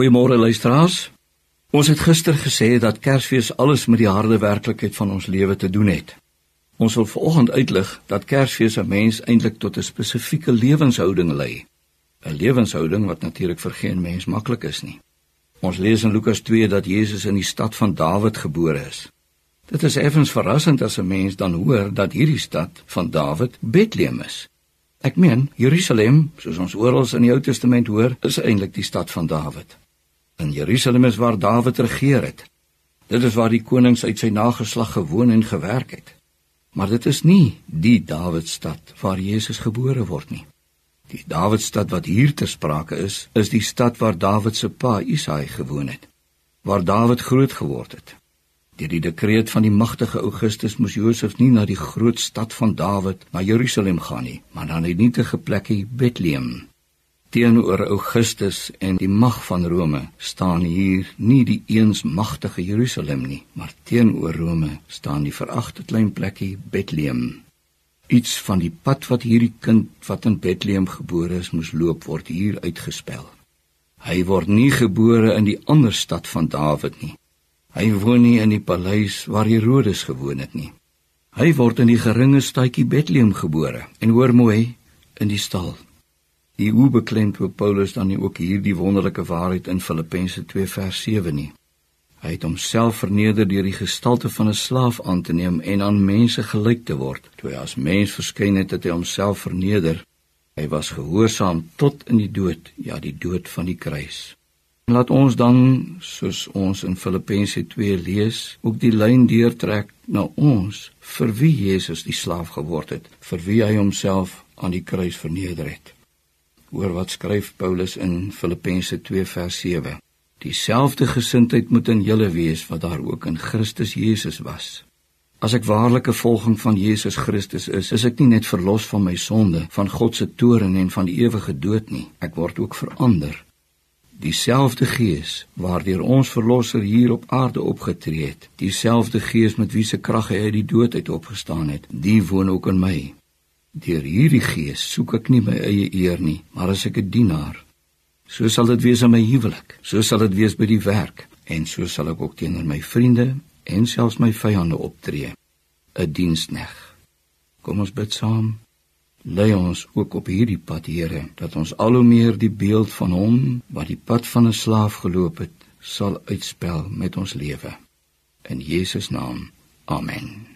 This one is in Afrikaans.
Goeiemôre luisteraars. Ons het gister gesê dat Kersfees alles met die harde werklikheid van ons lewe te doen het. Ons wil vanoggend uitlig dat Kersfees 'n mens eintlik tot 'n spesifieke lewenshouding lei. 'n Lewenshouding wat natuurlik vir geen mens maklik is nie. Ons lees in Lukas 2 dat Jesus in die stad van Dawid gebore is. Dit is effens verrassend as 'n mens dan hoor dat hierdie stad van Dawid Bethlehem is. Ek meen, Jerusalem, soos ons oral in die Ou Testament hoor, is eintlik die stad van Dawid. In Jerusalem is waar Dawid regeer het. Dit is waar die konings uit sy nageslag gewoon en gewerk het. Maar dit is nie die Dawidstad waar Jesus gebore word nie. Die Dawidstad wat hier ter sprake is, is die stad waar Dawid se pa Isaai gewoon het, waar Dawid groot geword het. Deur die dekreet van die magtige Augustus moes Josef nie na die groot stad van Dawid, na Jerusalem gaan nie, maar na 'n nietige plekkie Bethlehem teenoor Augustus en die mag van Rome staan hier nie die eens magtige Jerusalem nie, maar teenoor Rome staan die veragte klein plekkie Bethlehem. Iets van die pad wat hierdie kind wat in Bethlehem gebore is moes loop word hier uitgespel. Hy word nie gebore in die ander stad van Dawid nie. Hy woon nie in die paleis waar Herodes gewoon het nie. Hy word in die geringe stadjie Bethlehem gebore en hoor mooi in die stal Die hoe beklemtoon Paulus dan nie ook hierdie wonderlike waarheid in Filippense 2 vers 7 nie. Hy het homself verneder deur die gestalte van 'n slaaf aan te neem en aan mense gelyk te word. Toe hy as mens verskyn het, het hy homself verneder. Hy was gehoorsaam tot in die dood, ja, die dood van die kruis. En laat ons dan, soos ons in Filippense 2 lees, ook die lyn deurtrek na ons vir wie Jesus die slaaf geword het, vir wie hy homself aan die kruis verneder het. Hoor wat skryf Paulus in Filippense 2 vers 7. Dieselfde gesindheid moet in julle wees wat daar ook in Christus Jesus was. As ek waarlike volging van Jesus Christus is, is ek nie net verlos van my sonde, van God se toorn en van die ewige dood nie. Ek word ook verander. Dieselfde Gees waardeur ons verlosser hier op aarde opgetree het, dieselfde Gees met wie se krag hy uit die dood uit opgestaan het, die woon ook in my. Deur hierdie gees soek ek nie my eie eer nie, maar as ek 'n dienaar. So sal dit wees in my huwelik, so sal dit wees by die werk en so sal ek ook teenoor my vriende en selfs my vyande optree. 'n Dienskneg. Kom ons bid saam. Lei ons ook op hierdie pad, Here, dat ons al hoe meer die beeld van hom wat die pad van 'n slaaf geloop het, sal uitspel met ons lewe. In Jesus naam. Amen.